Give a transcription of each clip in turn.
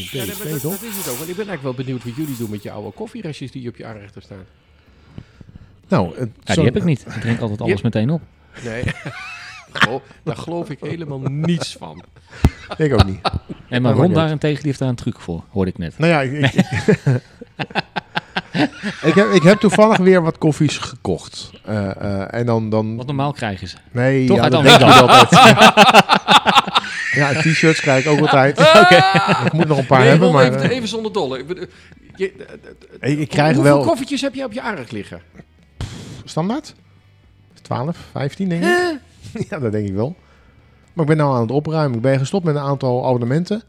Koffie, Ja, dat, is het ook. Want ik ben eigenlijk wel benieuwd wat jullie doen met je oude koffierestjes die op je aanrechter staan. Nou, het, Ja, zo- die heb ik niet. Ik drink altijd alles meteen op. Nee. Gelo- daar geloof ik helemaal niets van. Ik ook niet. En maar Ron daarentegen, die heeft daar een truc voor, hoorde ik net. Nou ja, ik, ik, ik, heb, ik heb toevallig weer wat koffies gekocht. Eh, eh, en dan... dan Wat normaal krijgen ze. nee, Toch ja, dat denk ik altijd. ja, t-shirts krijg ik ook altijd. Ik moet nog een paar nee, hebben, maar... even, eh, even zonder dolle. Ik, je, eh, eh, ik, ik krijg hoeveel wel... koffietjes heb je op je aanrecht liggen? Standaard? 12, 15 denk ik. ja, dat denk ik wel. Maar ik ben nou aan het opruimen. Ik ben gestopt met een aantal abonnementen.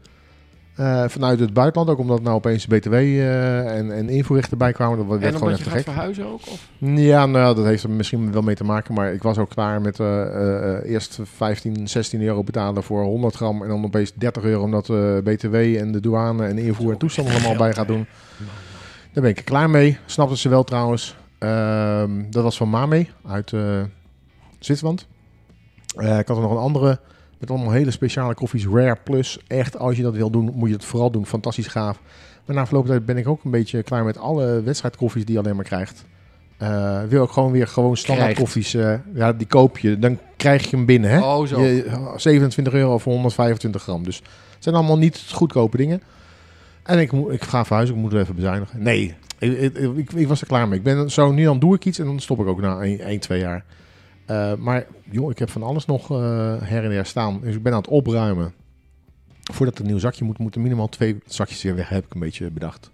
Eh, vanuit het buitenland, ook omdat nou opeens BTW eh, en, en invoerrechten erbij kwamen. Dat werd En gewoon omdat je gek. verhuizen ook? Of? Ja, nou, dat heeft er misschien wel mee te maken. Maar ik was ook klaar met eh, eerst 15, 16 euro betalen voor 100 gram. En dan opeens 30 euro omdat BTW en de douane en invoer en toestand er allemaal bij gaat doen. Daar ben ik er klaar mee. Snapten ze wel trouwens. Ehm, dat was van Mame uit Zwitserland. Ik had er nog een andere met allemaal hele speciale koffies. Rare Plus. Echt, als je dat wil doen, moet je het vooral doen. Fantastisch gaaf. Maar na verloop van tijd ben ik ook een beetje klaar met alle wedstrijdkoffies die je alleen maar krijgt. Eh, wil ik gewoon weer gewoon standaard Krijgt. koffies. eh, ja, die koop je. Dan krijg je hem binnen. Hè? Oh, zo. Je, 27 euro voor 125 gram. Dus het zijn allemaal niet goedkope dingen. En ik, moet, ik ga verhuizen, ik moet er even bezuinigen. Nee, ik, ik, ik, ik was er klaar mee. Ik ben zo, nu dan doe ik iets en dan stop ik ook na 1, 2 jaar. Eh, maar joh, ik heb van alles nog eh, her en her staan. Dus ik ben aan het opruimen. Voordat er een nieuw zakje moet, moeten minimaal twee zakjes weer weg, heb ik een beetje bedacht.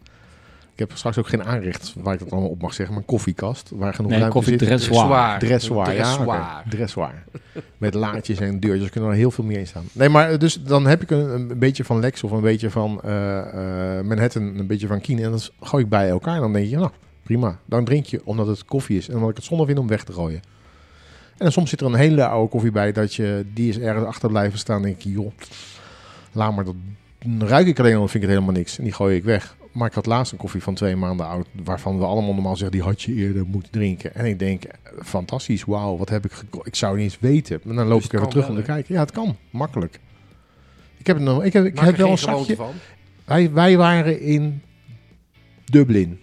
Ik heb straks ook geen aanrecht waar ik dat allemaal op mag zeggen, maar een koffiekast. Waar genoeg Nee, ruimte koffie zit. dressoir. Dressoir, ja. Dressoir. Met laadjes en deurtjes. Er kunnen er heel veel meer in staan. Nee, maar dus dan heb ik een, een beetje van Lex of een beetje van eh, eh, Manhattan, een beetje van Kine. En dat gooi ik bij elkaar. En dan denk je, nou, prima. Dan drink je omdat het koffie is. En omdat ik het zonde vind om weg te gooien. En dan soms zit er een hele oude koffie bij dat je, die is ergens achter blijven staan. En denk ik, joh, laat maar dat. Dan ruik ik alleen al, dan vind ik het helemaal niks. En die gooi ik weg. Maar ik had laatst een koffie van twee maanden oud, waarvan we allemaal normaal zeggen, die had je eerder moeten drinken. En ik denk, fantastisch, wauw, wat heb ik geko- Ik zou niet eens weten. Maar dan loop Dus ik even terug om te kijken. Ja, het kan, makkelijk. Ik heb, het nog, ik heb, ik Maak heb wel een zakje. van. Wij, wij waren in Dublin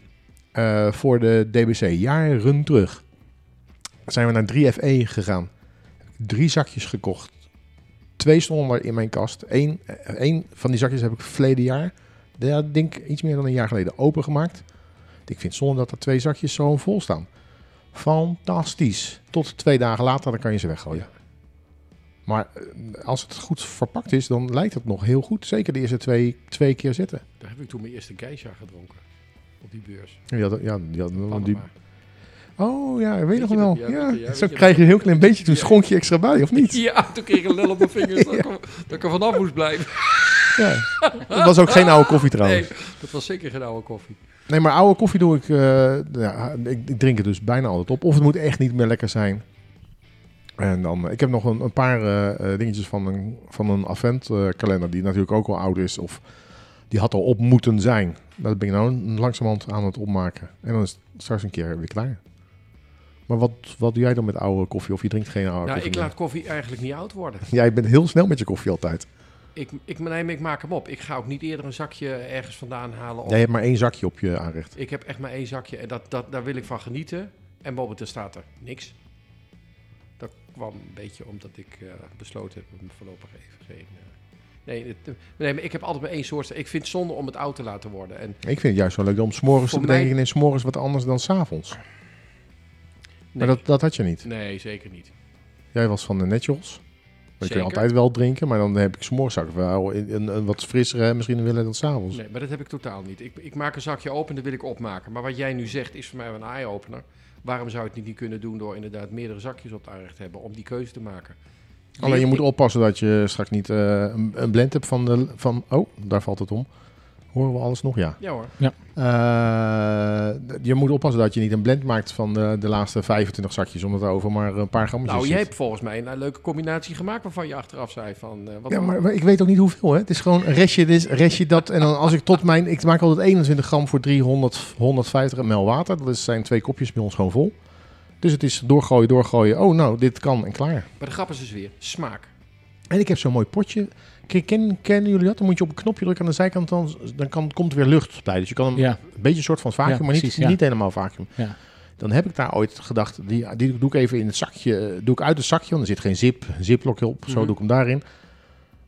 eh, voor de DBC, jaren terug. Zijn we naar 3FE gegaan. Drie zakjes gekocht. Twee stonden er in mijn kast. Eén, eh, één van die zakjes heb ik verleden jaar, ja, ik denk iets meer dan een jaar geleden, opengemaakt. Ik vind het zonde dat er twee zakjes zo vol staan. Fantastisch. Tot twee dagen later, dan kan je ze weggooien. Maar eh, als het goed verpakt is, dan lijkt het nog heel goed. Zeker de eerste twee, twee keer zitten. Daar heb ik toen mijn eerste geisha gedronken. Op die beurs. Ja, ja, die, hadden- Panama. die, oh ja, weet je nog je wel. dat? Ja, weet weet zo je krijg je een heel klein beetje. Toen schonk je extra bij, of niet? Ja, toen kreeg ik een lel op mijn vingers dat, ik er, dat ik er vanaf moest blijven. Ja. Het was ook geen oude koffie trouwens. Nee, dat was zeker geen oude koffie. Nee, maar oude koffie doe ik, eh, ja, ik, ik drink het dus bijna altijd op. Of het moet echt niet meer lekker zijn. En dan, eh, ik heb nog een, een paar eh, dingetjes van een, van een adventkalender die natuurlijk ook wel oud is. Of die had al op moeten zijn. Dat ben ik nou langzamerhand aan het opmaken. En dan is het straks een keer weer klaar. Maar wat, wat doe jij dan met oude koffie? Of je drinkt geen oude Nou, koffie ik meer? laat koffie eigenlijk niet oud worden. Jij bent heel snel met je koffie altijd. Ik, ik, nee, maar ik maak hem op. Ik ga ook niet eerder een zakje ergens vandaan halen. Of Jij hebt maar één zakje op je aanrecht. Ik heb echt maar één zakje en dat, dat, daar wil ik van genieten. En momenteel staat er niks. Dat kwam een beetje omdat ik eh, besloten heb om voorlopig even geen... eh, nee, het, nee, maar ik heb altijd maar één soort. Ik vind het zonde om het oud te laten worden. En Ik vind het juist wel leuk om s'morgens te bedenken. mij- ineens s'morgens wat anders dan s'avonds. nee, Maar dat, dat had je niet. nee, zeker niet. Jij was van de Naturals. Dat kun je altijd wel drinken, maar dan heb ik s'morgens wel een, een, een wat frissere misschien willen dan s'avonds. Nee, maar dat heb ik totaal niet. Ik, ik maak een zakje open en dat wil ik opmaken. Maar wat jij nu zegt is voor mij een eye-opener. Waarom zou je het niet kunnen doen door inderdaad meerdere zakjes op het aanrecht te hebben om die keuze te maken? Alleen je moet oppassen dat je straks niet eh, een, een blend hebt van de... Van, oh, daar valt het om. Horen we alles nog? Ja. Ja hoor. Eh, d- je moet oppassen dat je niet een blend maakt van de, de laatste 25 zakjes, omdat er over maar een paar grammetjes Nou, jij zit. hebt volgens mij een, eh, leuke combinatie gemaakt waarvan je achteraf zei van... eh, wat Ja, maar, maar ik weet ook niet hoeveel. Hè? Het is gewoon een restje dit, restje dat. En dan als ik tot mijn... Ik maak altijd 21 gram voor 300, 150 ml water. Dat zijn twee kopjes bij ons gewoon vol. Dus het is doorgooien, doorgooien. Oh, nou, dit kan en klaar. Maar de grap is dus weer smaak. En ik heb zo'n mooi potje. Ken, ken- kennen jullie dat? Dan moet je op een knopje drukken aan de zijkant. Dan, dan kan, komt er weer lucht bij. Dus je kan hem Ja, een beetje een soort van vacuüm, Ja, maar niet, precies, niet helemaal vacuüm. Ja. Dan heb ik daar ooit gedacht, die, die doe ik even in het zakje, doe ik uit het zakje, want er zit geen zip, ziplokje op, zo Mhm. doe ik hem daarin.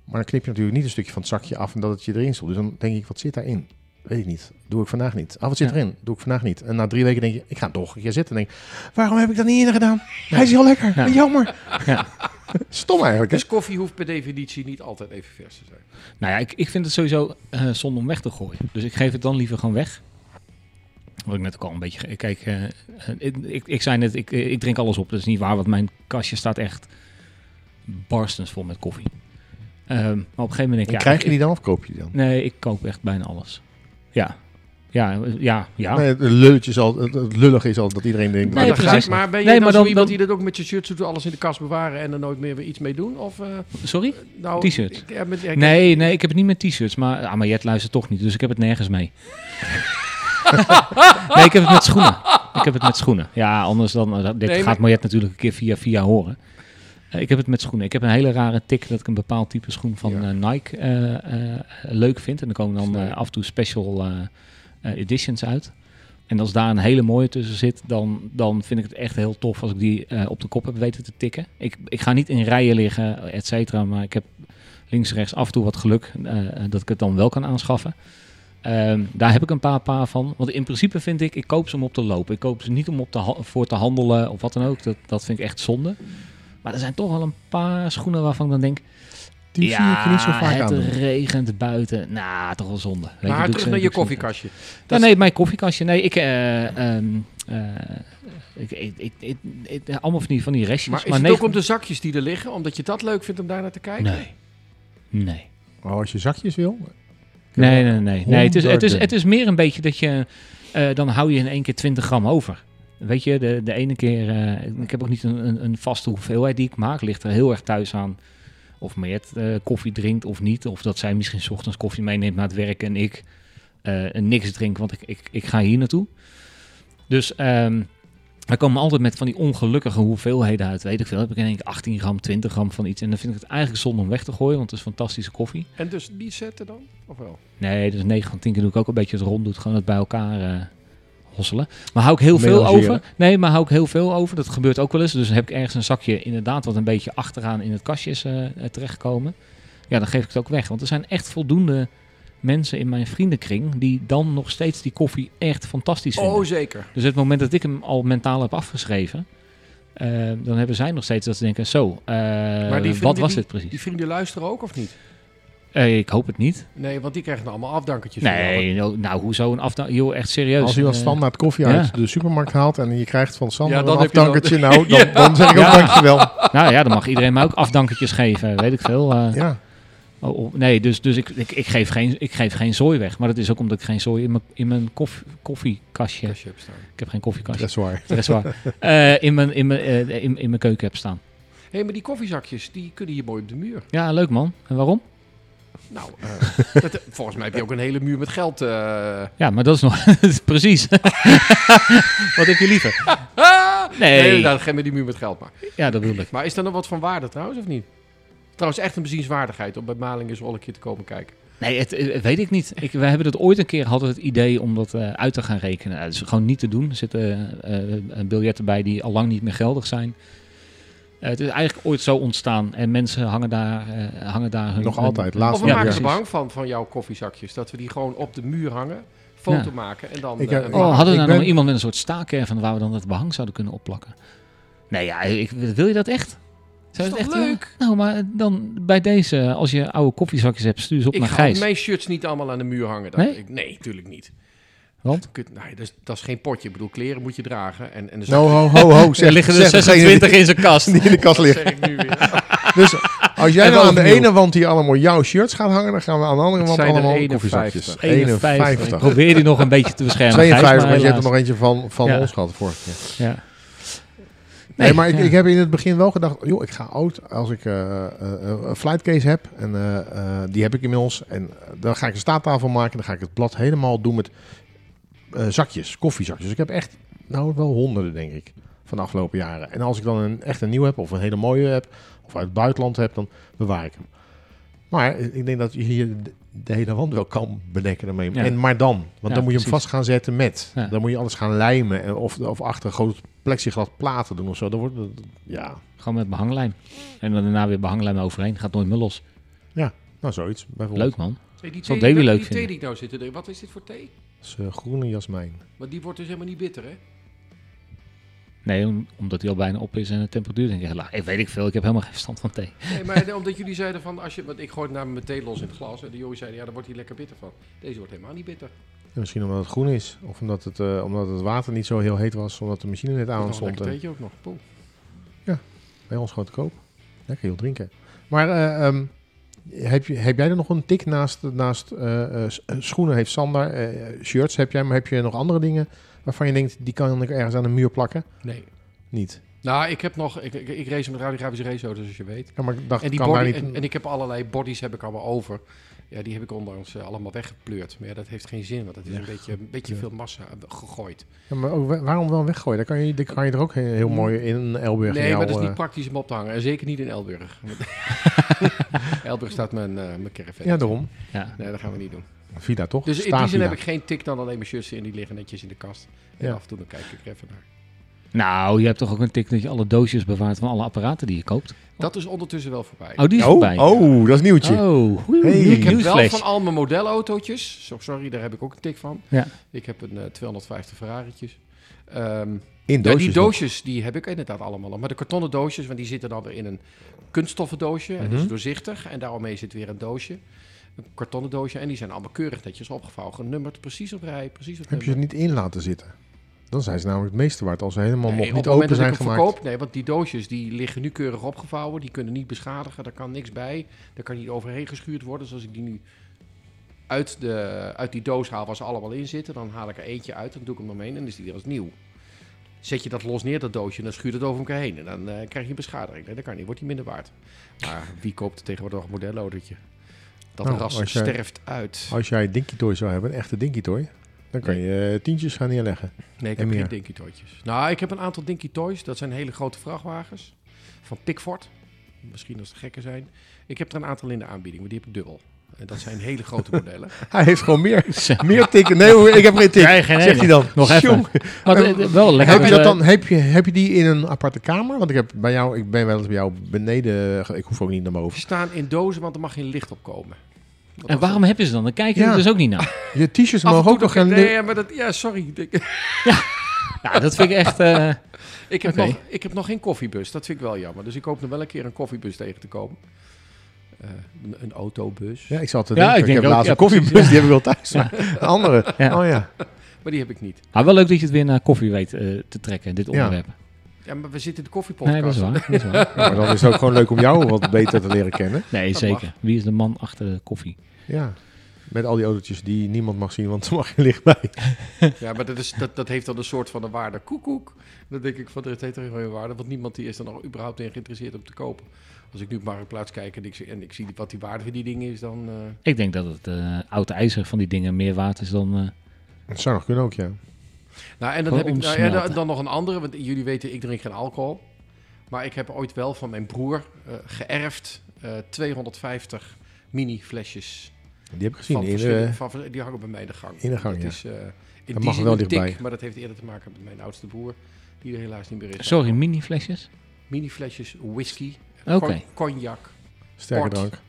Maar dan knip je natuurlijk niet een stukje van het zakje af en dat het je erin stopt. Dus dan denk ik, wat zit daarin? Weet ik niet. Doe ik vandaag niet. Ah, wat zit Ja. erin? Doe ik vandaag niet. En na drie weken denk je, ik ga toch een keer zitten. En denk, waarom heb ik dat niet in gedaan? Hij is heel lekker. Ja. Jammer. Stom eigenlijk. Hè? Dus koffie hoeft per definitie niet altijd even vers te zijn. Nou ja, ik, ik vind het sowieso eh zonde om weg te gooien. Dus ik geef het dan liever gewoon weg. Wat ik net ook al een beetje... Kijk, eh, eh, ik, ik, ik zei net, ik, ik drink alles op. Dat is niet waar, want mijn kastje staat echt barstens vol met koffie. Ehm, maar op een gegeven moment... denk ja, krijg je die dan of koop je die dan? Nee, ik koop echt bijna alles. Ja. Ja, eh, ja, ja. Nee, het, lulletje is al, het, het lullige is al dat iedereen denkt... Maar, Nee, dan precies. maar ben je Nee, dan maar zo dan- iemand dan- die dat ook met je shirts doet, alles in de kast bewaren en er nooit meer weer iets mee doen? Of, eh, Sorry? nou, ja, met- ja, ik- Nee, nee, ik heb het niet met t-shirts. Maar, ah, maar Jet luistert toch niet, dus ik heb het nergens mee. nee, ik heb het met schoenen. Ik heb het met schoenen. Ja, anders dan... eh, dit Nee, gaat maar- Mariette natuurlijk een keer via via horen. Eh, ik heb het met schoenen. Ik heb een hele rare tik dat ik een bepaald type schoen van Ja. eh, Nike eh, eh, leuk vind. En er komen dan eh, af en toe special eh, eh, editions uit. En als daar een hele mooie tussen zit, dan, dan vind ik het echt heel tof als ik die eh, op de kop heb weten te tikken. Ik, ik ga niet in rijen liggen, et cetera, maar ik heb links, rechts af en toe wat geluk eh, dat ik het dan wel kan aanschaffen. Ehm, daar heb ik een paar paar van. Want in principe vind ik, ik koop ze om op te lopen. Ik koop ze niet om op te voor te handelen of wat dan ook. Dat, dat vind ik echt zonde. Maar er zijn toch wel een paar schoenen waarvan ik dan denk... Die zie ik je niet zo vaak het aan regent buiten. Nou, toch wel zonde. Weet maar ik terug naar je koffiekastje. Ja, nee, mijn koffiekastje. Nee, ik... eh, ehm, eh, ik, ik, ik, ik- ik- allemaal van die, van die restjes. Maar is maar het negen- ook om de zakjes die er liggen, omdat je dat leuk vindt om daar naar te kijken? Nee. Nee. Oh, als je zakjes wil. Nee, nee, nee. nee het, is, het, is, het is meer een beetje dat je... eh, dan hou je in één keer 20 gram over. Weet je, de, de ene keer... eh, ik heb ook niet een, een, een vaste hoeveelheid die ik maak. Ligt er heel erg thuis aan. Of Mariette eh, koffie drinkt of niet. Of dat zij misschien 's ochtends koffie meeneemt naar het werk... en ik eh, niks drink, want ik, ik, ik ga hier naartoe. Dus... ehm we komen altijd met van die ongelukkige hoeveelheden uit. Weet ik veel. Heb ik in één keer 18 gram, 20 gram van iets. En dan vind ik het eigenlijk zonde om weg te gooien. Want het is fantastische koffie. En dus die zetten dan? Of wel? Nee, dus 9 van 10 keer doe ik ook een beetje het rond doet. Gewoon het bij elkaar eh, hosselen. Maar hou ik heel veel over. Nee, maar hou ik heel veel over. Dat gebeurt ook wel eens. Dus dan heb ik ergens een zakje inderdaad wat een beetje achteraan in het kastje is eh, eh, terechtgekomen. Ja, dan geef ik het ook weg. Want er zijn echt voldoende mensen in mijn vriendenkring die dan nog steeds die koffie echt fantastisch vinden. Oh, zeker. Dus het moment dat ik hem al mentaal heb afgeschreven, eh, dan hebben zij nog steeds dat ze denken, zo, eh, Maar die wat was die- dit precies? Die vrienden luisteren ook of niet? Eh, ik hoop het niet. Nee, want die krijgen dan allemaal afdankertjes. Nee, nou, nou hoezo een afda... Joh, echt serieus. Als iemand Eh, standaard koffie ja. uit de supermarkt haalt en je krijgt van Sander Ja, dan een heb je dan- afdankertje, nou, dan, dan zeg ik ook dankjewel. nou ja, dan mag iedereen mij ook afdankertjes geven, weet ik veel. eh. Ja, Oh, oh, nee, dus, dus ik, ik, ik, geef geen, ik geef geen zooi weg. Maar dat is ook omdat ik geen zooi in mijn, in mijn koff, koffiekastje heb. Als staan. Ik heb geen koffiekastje, dat is waar. dat is waar. Eh, in, mijn, in, mijn, in, in mijn keuken heb staan. Hé, hey, maar die koffiezakjes, die kunnen hier mooi op de muur. Ja, leuk man. En waarom? Nou, eh, dat, volgens mij heb je ook een hele muur met geld. eh. Ja, maar dat is nog... precies. Wat heb je liever? nee, Nee. dan geen met die muur met geld maar. Ja, dat bedoel ik. Maar is er nog wat van waarde trouwens, of niet? Trouwens, echt een bezienswaardigheid om bij Maling eens een keer te komen kijken. Nee, het, weet ik niet. Ik, we hebben het ooit een keer hadden het idee om dat eh, uit te gaan rekenen. Dat is gewoon niet te doen. Er zitten biljetten bij die al lang niet meer geldig zijn. Eh, het is eigenlijk ooit zo ontstaan en mensen hangen daar, eh, hangen daar hun... Nog hun- altijd. Of Laatst we Ja, maken er precies. behang van, van jouw koffiezakjes. Dat we die gewoon op de muur hangen, foto Ja. maken en dan... Ik heb- een Oh, hadden we Ik nou nog ben- iemand met een soort staakerven waar we dan het behang zouden kunnen opplakken? Nee, ja, ik, wil je dat echt? Zou het echt leuk? Nou, maar dan bij deze, als je oude koffiezakjes hebt, stuur ze op Ik naar ga Gijs. mijn shirts niet allemaal aan de muur hangen. Dat, Nee? ik, nee, tuurlijk niet. Want? Kut, nee, dat, is, dat is geen potje. Ik bedoel, kleren moet je dragen. En, en Nou, ho, ho, ho. Zeg, er liggen er zeg degene 26 in zijn kast. Die in de kast Dat liggen. zeg ik nu weer. Dus Als jij nou aan de ene wand hier allemaal jouw shirts gaat hangen, dan gaan we aan de andere wand allemaal 51. koffiezakjes. 51. 51. Ik probeer die nog een beetje te beschermen. 52, Gijs, want je hebt er nog eentje van, van Ja. ons gehad vorige keer. Ja. Nee, maar ik, ja. ik heb in het begin wel gedacht, joh, ik ga oud als ik eh, eh, een flightcase heb. En eh, eh, die heb ik inmiddels. En eh, dan ga ik een staattafel maken. Dan ga ik het blad helemaal doen met eh, zakjes, koffiezakjes. Dus ik heb echt, nou wel honderden denk ik, van de afgelopen jaren. En als ik dan een, echt een nieuw heb, of een hele mooie heb, of uit het buitenland heb, dan bewaar ik hem. Maar ik denk dat je hier de, hele wand wel kan bedekken daarmee. Ja. En maar dan, want Ja, dan moet je hem vast gaan zetten met. Ja. Dan moet je alles gaan lijmen en of, of achter een groot plexiglas platen doen of zo. Dan wordt het, ja, Gewoon met behanglijm. En dan daarna weer behanglijm overheen. Gaat nooit meer los. nou zoiets. Bijvoorbeeld. Leuk man. Hey, die Zal leuk die thee vinden. die ik nou zit te drinken, wat is dit voor thee? Dat is eh, groene jasmijn. Want die wordt dus helemaal niet bitter, hè? Nee, om- omdat hij al bijna op is en de temperatuur denk ik laag. Ik weet ik veel. Ik heb helemaal geen verstand van thee. Nee, maar omdat jullie zeiden van, als je, want ik gooi het namelijk mijn thee los in het glas. En de jongens zeiden, ja, daar wordt hij lekker bitter van. Deze wordt helemaal niet bitter. Ja, misschien omdat het groen is. Of omdat het, eh, omdat het water niet zo heel heet was. Omdat de machine net aan stond. lekker En theetje ook nog. Poeh. bij ons gewoon te koop. Lekker heel drinken. Maar eh, ehm, heb, je, heb jij er nog een tik naast, naast eh, eh, eh, schoenen heeft Sander. shirts heb jij. Maar heb je nog andere dingen waarvan je denkt, die kan ik ergens aan een muur plakken? Nee. Niet. Nou, ik heb nog, ik, ik, ik race met radiografische raceauto's, zoals je weet. Ja, maar ik dacht, En, die kan body, niet... en, en ik heb allerlei bodies heb ik allemaal over. Ja, die heb ik ondanks eh, allemaal weggepleurd. Maar ja, dat heeft geen zin, want dat is een beetje, een beetje Ja. veel massa gegooid. Ja, maar ook, wa- waarom wel weggooien? Daar kan je, daar kan je er ook heel, heel mooi in Elburg. in Nee, maar dat is niet eh, praktisch om op te hangen. En zeker niet in Elburg. Elburg staat mijn, eh mijn caravan. Ja, daarom. Ja. Nee, dat gaan we niet doen. Vida toch? Dus in die zin Vida. heb ik geen tik dan alleen mijn shirts in. Die liggen netjes in de kast. En Ja. af en toe dan kijk ik er even naar. Nou, je hebt toch ook een tik dat je alle doosjes bewaart van alle apparaten die je koopt? Dat is ondertussen wel voorbij. Oh, die is Oh, voorbij. oh, dat is nieuwtje. Oh, Hey. ik heb wel van al mijn modelautootjes. Zo, sorry, daar heb ik ook een tik van. Ja. Ik heb een eh, 250 Ferrari'tjes. Ehm, In ja, doosjes. die nog. doosjes die heb ik inderdaad allemaal. Maar de kartonnen doosjes, want die zitten dan weer in een kunststoffen doosje. En dat is Mhm. doorzichtig. En daaromheen zit weer een doosje. Een kartonnen doosje. En die zijn allemaal keurig netjes opgevouwen. Genummerd, precies op rij, precies op Heb je ze niet in laten zitten? Dan zijn ze namelijk het meeste waard als ze helemaal Nee, nog niet open zijn gemaakt. verkoop, nee, want die doosjes die liggen nu keurig opgevouwen. Die kunnen niet beschadigen, daar kan niks bij. Daar kan niet overheen geschuurd worden. Dus als ik die nu uit, de, uit die doos haal waar ze allemaal in zitten, dan haal ik er eentje uit, dan doe ik hem omheen en dan is die weer als nieuw. Zet je dat los neer, dat doosje, en dan schuurt het over elkaar heen. En dan eh, krijg je een beschadiging. Nee, dat kan niet, wordt die minder waard. Maar wie koopt tegenwoordig een modellautootje? Dat Nou, ras jij- sterft uit. Als jij Dinky Toy zou hebben, een echte Dinky Toy, dan kan je eh, tientjes gaan neerleggen. Nee, ik heb meer? geen Dinky Toytjes. Nou, ik heb een aantal Dinky Toys. Dat zijn hele grote vrachtwagens. Van Pickford. Misschien als het gekken zijn. Ik heb er een aantal in de aanbieding, maar die heb ik dubbel. En dat zijn hele grote modellen. Hij heeft gewoon meer, meer tikken. Nee hoor, ik heb geen tik. Nee, geen Zegt hij dan. Nog even. Maar eh, wel lekker. Heb je, dat eh, dan, heb, je, heb je die in een aparte kamer? Want ik, heb bij jou, ik ben wel eens bij jou beneden. Ik hoef ook niet naar Ze boven. staan in dozen, want er mag geen licht op komen. Dat En waarom heb je ze dan? Dan kijk je Ja. er dus ook niet naar. Je t-shirts mogen ook nog gaan... Nee, ja, maar dat, ja, sorry. Ik, Ja, dat vind ik echt... eh, ik, heb nog, ik heb nog geen koffiebus. Dat vind ik wel jammer. Dus ik hoop nog wel een keer een koffiebus tegen te komen. Eh, een, een autobus. Ja, ik zat te Ja, denken. ik Ik, denk heb laatst een koffiebus, die heb ik wel thuis. maar Een andere. Ja. Oh ja. Maar die heb ik niet. maar wel leuk dat je het weer naar koffie weet eh, te trekken, dit onderwerp. Ja, maar we zitten in de koffiepodcast. Nee, dat is waar. Dat is waar. Ja, maar dan is het ook gewoon leuk om jou wat beter te leren kennen. Nee, Dat zeker. Wie is de man achter de koffie? Ja. Met al die autootjes die niemand mag zien, want er mag geen licht bij. Ja, maar dat, is, dat, dat heeft dan een soort van een waarde. Koekoek. Dan denk ik van, dit heeft er geen waarde. Want niemand die is er nog überhaupt in geïnteresseerd om te kopen. Als ik nu op Marktplaats kijk en ik, zie- en ik zie wat die waarde van die dingen is, dan... eh, Ik denk dat het eh oude ijzer van die dingen meer waard is dan... eh, Dat zou nog kunnen ook, ja. Nou, en dan heb ik nou, ja, dan, dan nog een andere. Want jullie weten, ik drink geen alcohol. Maar ik heb ooit wel van mijn broer eh, geërfd eh, 250 mini flesjes. Die heb ik gezien. Van In de, van, vers- die hangen bij mij in de gang. in de gang, dat ja. is eh, in Dat die mag zin wel dichtbij. maar dat heeft eerder te maken met mijn oudste broer. Die er helaas niet meer is. sorry, mini flesjes? Mini flesjes, whisky, con- cognac. sterke Port. drank.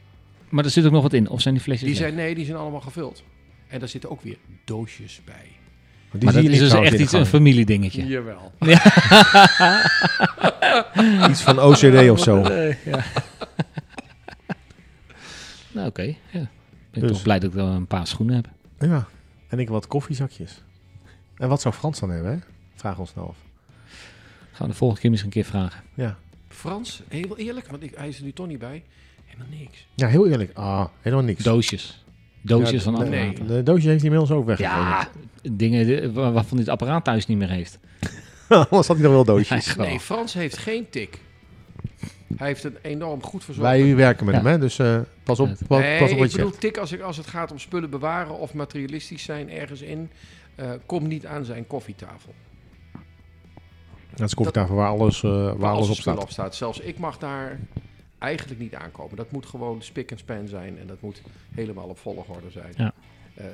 Maar er zit ook nog wat in. Of zijn die flesjes Die zijn, nee, die zijn allemaal gevuld. En daar zitten ook weer doosjes bij. Die Maar zie dat je is dus echt iets, een familiedingetje. Jawel. Iets van OCD of zo. Ja. nou, oké. Ja. Ik ben Dus. toch blij dat ik wel een paar schoenen heb. Ja. En ik wat koffiezakjes. En wat zou Frans dan hebben, hè? Vraag ons nou af. Gaan we de volgende keer misschien een keer vragen. Ja. Frans, heel eerlijk, want ik, hij is er nu toch niet bij. Helemaal niks. Ja, heel eerlijk. Ah, helemaal niks. Doosjes. Doosjes Ja, van nee, apparaten. De doosje heeft hij inmiddels ook weggegeven. Ja, dingen de- wa- waarvan hij het apparaat thuis niet meer heeft. Anders had hij nog wel doosjes. Gewoon- Nee, Frans heeft geen tik. Hij heeft een enorm goed verzorgd. Wij werken met Ja. hem, hè? Dus eh, pas op, pas, nee, pas op wat ik je bedoel tik als, ik, als het gaat om spullen bewaren of materialistisch zijn ergens in. eh, kom niet aan zijn koffietafel. Dat is koffietafel waar alles, eh, waar Waar alles staat. op staat. Zelfs ik mag daar eigenlijk niet aankomen. Dat moet gewoon spik en span zijn. En dat moet helemaal op volgorde zijn. Ja. Eh,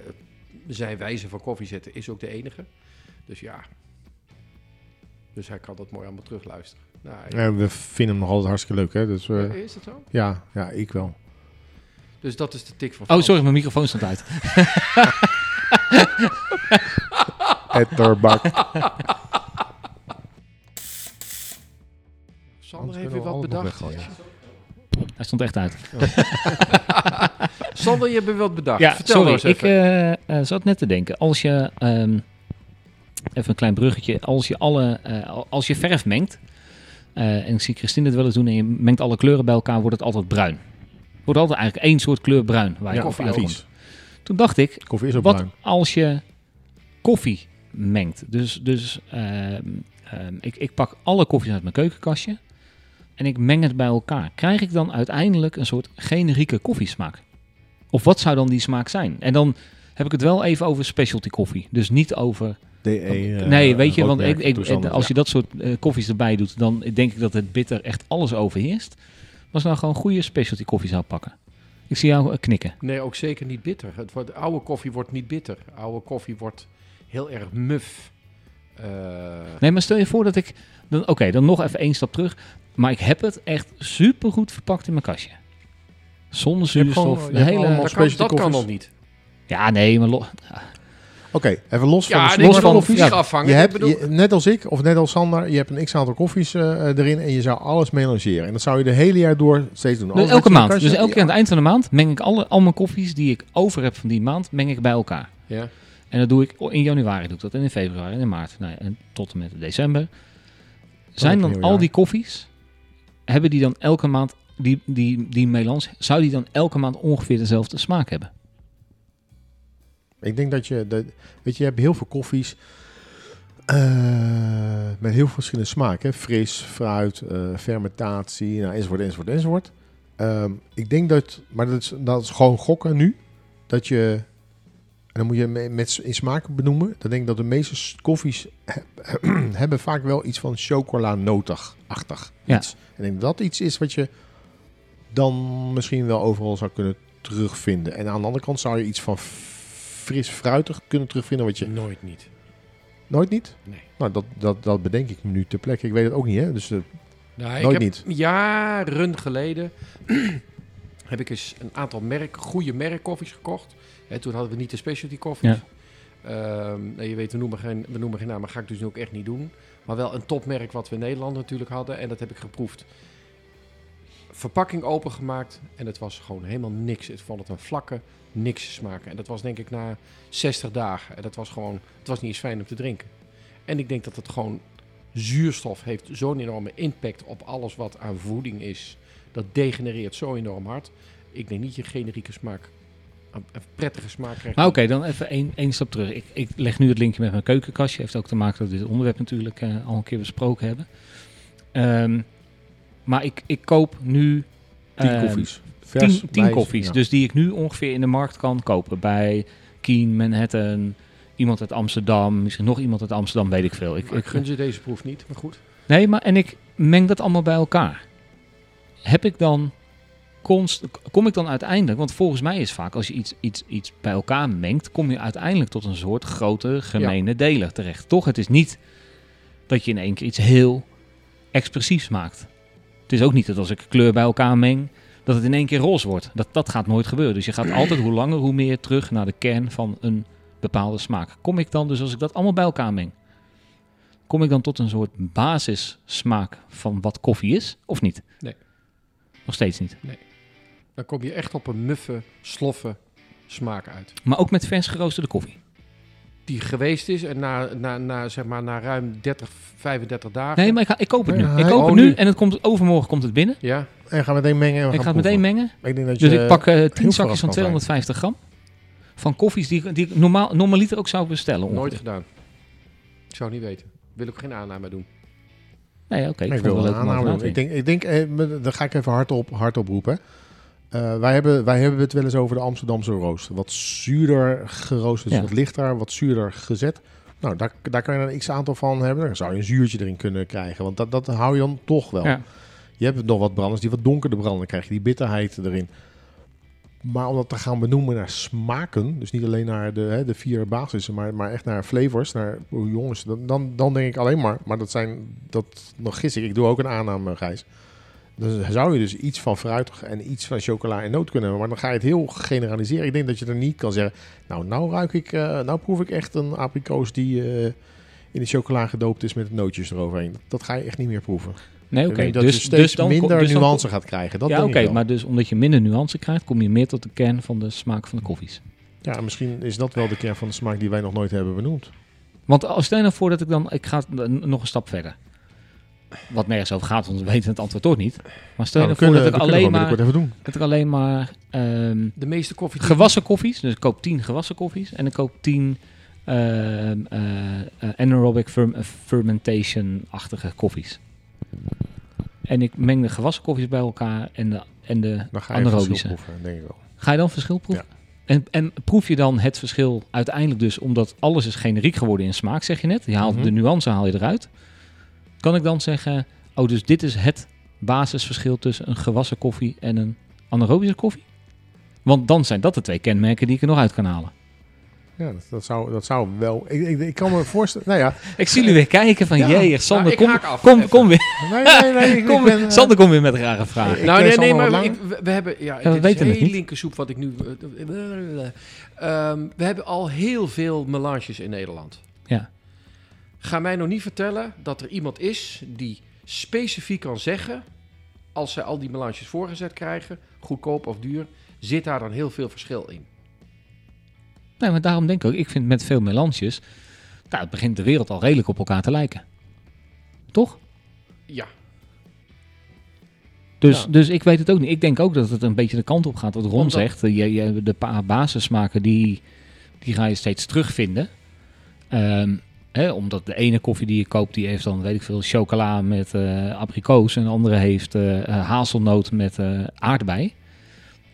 zijn wijze van koffie zetten is ook de enige. Dus ja. Dus hij kan dat mooi allemaal terugluisteren. Nou, ik- Ja, we vinden hem nog altijd hartstikke leuk, hè? Dus eh, is dat zo? ja, ja, ik wel. Dus dat is de tik van Oh, sorry, mijn microfoon stond uit. Etterbak. Sander heeft weer we wat bedacht. Hij stond echt uit. Sander, je hebt weer wat bedacht. Ja, Vertel sorry. nou eens Ik even. eh, eh, zat net te denken. Als je, ehm, even een klein bruggetje. Als je, alle, eh, als je verf mengt, eh, en ik zie Christine het wel eens doen, en je mengt alle kleuren bij elkaar, wordt het altijd bruin. Wordt altijd eigenlijk één soort kleur bruin waar je Ja, koffie koffie komt. Toen dacht ik, Koffie is ook wat bruin. als je koffie mengt? Dus, dus ehm, ehm, ik, ik pak alle koffies uit mijn keukenkastje en ik meng het bij elkaar. Krijg ik dan uiteindelijk een soort generieke koffiesmaak? Of wat zou dan die smaak zijn? En dan heb ik het wel even over specialty koffie. Dus niet over... DE, eh, nee, weet je, want ik, als je dat soort eh, koffies erbij doet, dan denk ik dat het bitter echt alles overheerst. Als ik nou gewoon goede specialty koffie zou pakken. Ik zie jou eh, knikken. Nee, ook zeker niet bitter. Het wordt, oude koffie wordt niet bitter. Oude koffie wordt heel erg muf. Eh, Nee, maar stel je voor dat ik... dan- Oké, dan nog even één stap terug. Maar ik heb het echt supergoed verpakt in mijn kastje. Zonder Je hebt gewoon- zuurstof. je De hebt hele... dat kan, dat kan nog niet. Ja, nee, maar... Oké, even los van Ja, de en ik los van- ja, afvangen. Je hebt, bedoel- je- net als ik, of net als Sander, je hebt een x-aantal koffies eh, erin en je zou alles melangeren. En dat zou je de hele jaar door steeds doen. Dus elke maand. de Dus elke keer aan het eind van de maand meng ik alle, al mijn koffies die ik over heb van die maand, meng ik bij elkaar. ja. En dat doe ik in januari, doe ik dat. En in februari en in maart. Nou ja, en tot en met december. Zijn een dan al jaar. die koffies, hebben die dan elke maand, die, die, die melange, zou die dan elke maand ongeveer dezelfde smaak hebben? Ik denk dat je, dat, weet je, je hebt heel veel koffies eh, met heel verschillende smaken. Fris, fruit, eh, fermentatie, nou, enzovoort, enzovoort, enzovoort. Ehm, ik denk dat, maar dat is, dat is gewoon gokken nu, dat je, dan moet je me- met, in smaken benoemen, dan denk ik dat de meeste koffies he- hebben vaak wel iets van chocola-notig-achtig Ja. iets. En ik denk dat dat iets is wat je dan misschien wel overal zou kunnen terugvinden. En aan de andere kant zou je iets van fris fruitig kunnen terugvinden wat je Nooit niet. nooit niet. Nee. Nou, dat, dat, dat bedenk ik me nu ter plekke. Ik weet het ook niet, hè? Dus eh, Nou, Nooit ik niet. heb Jaren geleden heb ik eens een aantal merk, goede merkkoffies gekocht. Hè, toen hadden we niet de specialty koffies. Ja. Ehm, je weet, we noemen, geen, we noemen geen naam, maar ga ik dus nu ook echt niet doen. Maar wel een topmerk wat we in Nederland natuurlijk hadden. En dat heb ik geproefd. Verpakking opengemaakt en het was gewoon helemaal niks. Ik vond het een vlakke, niks smaken. En dat was denk ik na 60 dagen. En dat was gewoon, het was niet eens fijn om te drinken. En ik denk dat het gewoon zuurstof heeft zo'n enorme impact op alles wat aan voeding is. Dat degenereert zo enorm hard. Ik denk niet je generieke smaak, een, prettige smaak krijgt. Maar oké, dan even één, één stap terug. Ik, ik leg nu het linkje met mijn keukenkastje. Heeft ook te maken dat we dit onderwerp natuurlijk eh, al een keer besproken hebben. Ehm, maar ik, ik koop nu tien ehm, koffies. Vers, tien, tien wijs, koffies. ja. Dus die ik nu ongeveer in de markt kan kopen. Bij Keen, Manhattan, iemand uit Amsterdam. Misschien nog iemand uit Amsterdam, weet ik veel. Ik, Maar ik ik, gun ze deze proef niet, maar goed. nee, maar en ik meng dat allemaal bij elkaar. Heb ik dan... Kom ik dan uiteindelijk... Want volgens mij is vaak als je iets, iets, iets bij elkaar mengt... kom je uiteindelijk tot een soort grote gemene deler terecht. Toch? Het is niet dat je in één keer iets heel expressiefs maakt. Het is ook niet dat als ik kleur bij elkaar meng... dat het in één keer roze wordt. Dat, dat gaat nooit gebeuren. Dus je gaat altijd hoe langer hoe meer terug naar de kern van een bepaalde smaak. Kom ik dan dus als ik dat allemaal bij elkaar meng... kom ik dan tot een soort basissmaak van wat koffie is? Of niet? Nee. Nog steeds niet. Dan kom je echt op een muffe, sloffe smaak uit. Maar ook met vers geroosterde koffie. die geweest is en na, na, na, zeg maar, na ruim 30, 35 dagen. Nee, maar ik, ga, ik koop het nu. Ja, ik koop oh, het nu nu. en het komt, overmorgen komt het binnen. Ja, En gaan meteen mengen. En we ik gaan ga het meteen mengen. Ik denk dat Dus je ik pak eh 10 heel zakjes van kan zijn. 250 gram. Van koffies die, ik- die ik normaal, normaliter ook zou bestellen. nooit gedaan. Ik zou niet weten. Wil ik geen aanname doen. Nee, oké. Ik wil een aanname doen. Ik denk, ik denk eh, dan ga ik even hardop, hardop roepen. Eh, wij, hebben, wij hebben het wel eens over de Amsterdamse rooster. Wat zuurder geroosterd, dus Ja. wat lichter, wat zuurder gezet. Nou, daar, daar kan je een x-aantal van hebben. Dan zou je een zuurtje erin kunnen krijgen. Want dat, dat hou je dan toch wel. Ja. Je hebt nog wat branders die wat donkerder branden. Dan krijg je die bitterheid erin. Maar om dat te gaan benoemen naar smaken, dus niet alleen naar de, hè, de vier basissen, maar, maar echt naar flavors, naar oh, jongens, dan, dan, dan denk ik alleen maar, maar dat zijn, dat nog gis ik, ik doe ook een aanname, Gijs. Dan zou je dus iets van fruit en iets van chocola en noot kunnen hebben, maar dan ga je het heel generaliseren. Ik denk dat je er niet kan zeggen, nou, nou ruik ik, eh, nou proef ik echt een aprikoos die eh, in de chocola gedoopt is met nootjes eroverheen. Dat ga je echt niet meer proeven. Nee, oké. dat Dus, je steeds dus dan, minder dus dan- nuance gaat krijgen. Dat ja, oké. maar dus omdat je minder nuance krijgt, kom je meer tot de kern van de smaak van de koffies. Ja, misschien is dat wel de kern van de smaak die wij nog nooit hebben benoemd. Want als stel je nou voor dat ik dan, ik ga nog een stap verder. Wat nergens over gaat, want we weten het antwoord toch niet. Maar stel je Nou, nou voor kunnen, dat ik alleen maar, binnenkort even doen. dat ik alleen maar ehm, De meeste koffie... gewassen koffies, dus ik koop 10 gewassen koffies en ik koop 10 ehm, eh, eh, anaerobic ferm- fermentation-achtige koffies. En ik meng de gewassen koffies bij elkaar en de, en de Dan ga je anaerobische. proeven, denk ik wel. Ga je dan verschil proeven? En, en proef je dan het verschil uiteindelijk dus, omdat alles is generiek geworden in smaak, zeg je net. Je haalt Mhm. de nuance haal je eruit. Kan ik dan zeggen, oh, dus dit is het basisverschil tussen een gewassen koffie en een anaerobische koffie? Want dan zijn dat de twee kenmerken die ik er nog uit kan halen. Ja, dat, dat, zou, dat zou wel... Ik, ik, ik kan me voorstellen... Nou ja, Ik zie jullie weer kijken van, Ja. jee, Sander, Nou, kom, af, kom, even. kom weer. nee, nee, nee. Ik, Kom, ik ben, eh, Sander, kom weer met rare vragen. Nou, nee, nee, maar we, we hebben... Ja, we dit weten is het heel linkersoep wat ik nu... Ehm, we hebben al heel veel melanges in Nederland. Ja. Ga mij nog niet vertellen dat er iemand is die specifiek kan zeggen... als ze al die melanges voorgezet krijgen, goedkoop of duur... zit daar dan heel veel verschil in. Nee, maar daarom denk ik ook, ik vind met veel melanges, nou, het begint de wereld al redelijk op elkaar te lijken. Toch? Ja, Dus, Ja. dus ik weet het ook niet. Ik denk ook dat het een beetje de kant op gaat. Wat Ron Omdat- zegt, je, je, de paar basissmaken die, die ga je steeds terugvinden. Ehm, hè, omdat de ene koffie die je koopt, die heeft dan, weet ik veel, chocola met eh abrikoos. En de andere heeft eh, eh, hazelnoot met eh, aardbei.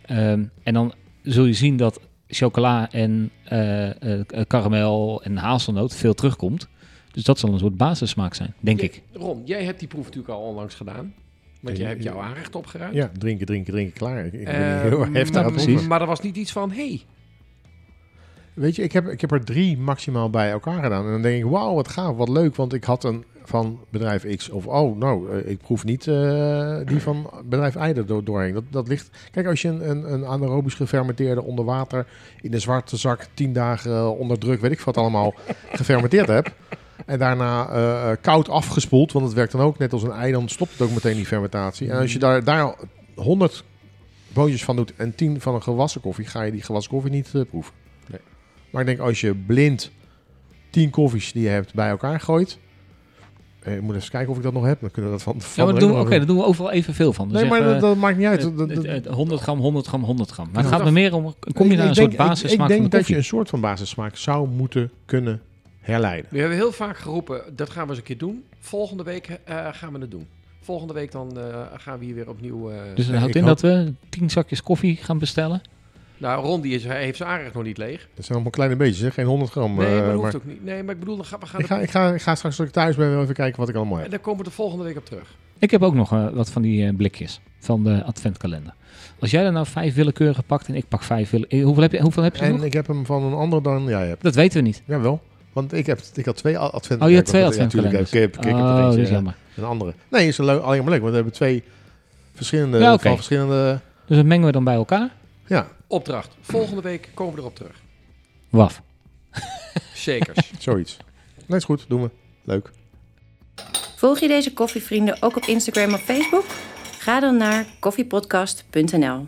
Ehm, en dan zul je zien dat chocola en eh, eh, eh, karamel en hazelnoot veel terugkomt. Dus dat zal een soort basissmaak zijn, denk ik. Ron, jij hebt die proef natuurlijk al onlangs gedaan. Want jij hebt jouw aanrecht opgeruimd. Ja, drinken, drinken, drinken, klaar. Ik, ik ben Eh, heel erg heftig maar, maar er was niet iets van, hey, Weet je, ik heb, ik heb er drie maximaal bij elkaar gedaan. En dan denk ik, wauw, wat gaaf, wat leuk. Want ik had een van bedrijf X. Of, oh, nou, eh, ik proef niet eh, die van bedrijf Y er door, doorheen. Dat, dat ligt... Kijk, als je een, een, een anaerobisch gefermenteerde onder water... in een zwarte zak, tien dagen eh, onder druk, weet ik wat allemaal, gefermenteerd hebt... En daarna koud afgespoeld, want het werkt dan ook net als een ei. Dan stopt het ook meteen die fermentatie. En als je daar, daar 100 boontjes van doet en 10 van een gewassen koffie, ga je die gewassen koffie niet proeven. Maar ik denk als je blind 10 koffies die je hebt bij elkaar gooit. eh, ik moet even kijken of ik dat nog heb. Dan kunnen we dat van. Ja, maar doen we, oké, nog daar doen we overal evenveel van. Dus Nee, maar dat, dat maakt niet uit. eh, Dat- dat- eh, eh, 100 gram, 100 gram, 100 gram. Maar het gaat er meer om, kom je Ik- naar een ik soort ik- basissmaak Ik van denk de dat je een soort van basissmaak zou moeten kunnen herleiden. we hebben heel vaak geroepen, dat gaan we eens een keer doen. Volgende week eh, gaan we het doen. Volgende week dan eh, gaan we hier weer opnieuw... eh, Dus dat houdt ik in hoop- dat we 10 zakjes koffie gaan bestellen. Nou, Ron die is, hij heeft zijn aanrecht nog niet leeg. Dat zijn allemaal kleine beetjes, hè? geen 100 gram. Nee, eh, maar dat maar hoeft ook niet. Nee, maar ik bedoel, dan gaan we gaan ik, ga, ik, ga, ik ga straks als ik thuis ben wel even kijken wat ik allemaal En heb. daar komen we de volgende week op terug. Ik heb ook nog eh, wat van die eh, blikjes van de adventkalender. Als jij er nou vijf willekeurige pakt en ik pak vijf willekeurige... Hoeveel heb je, hoeveel heb je En nog? ik heb hem van een ander dan jij hebt. Dat weten we niet. Jawel. Want ik, heb, ik had twee advent. Oh, je hebt twee Ja, natuurlijk. adventkalenders. ik heb, ik heb er Oh, eentje, ja. jammer. Een andere. Nee, is een leuk, alleen maar leuk. Want we hebben twee verschillende, Ja, van verschillende... Dus dat mengen we dan bij elkaar. Ja, Opdracht. Volgende week komen we erop terug. Waf. Zekers. zoiets. Nee, is goed. Doen we. Leuk. Volg je deze koffievrienden ook op Instagram of Facebook? Ga dan naar koffiepodcast.nl.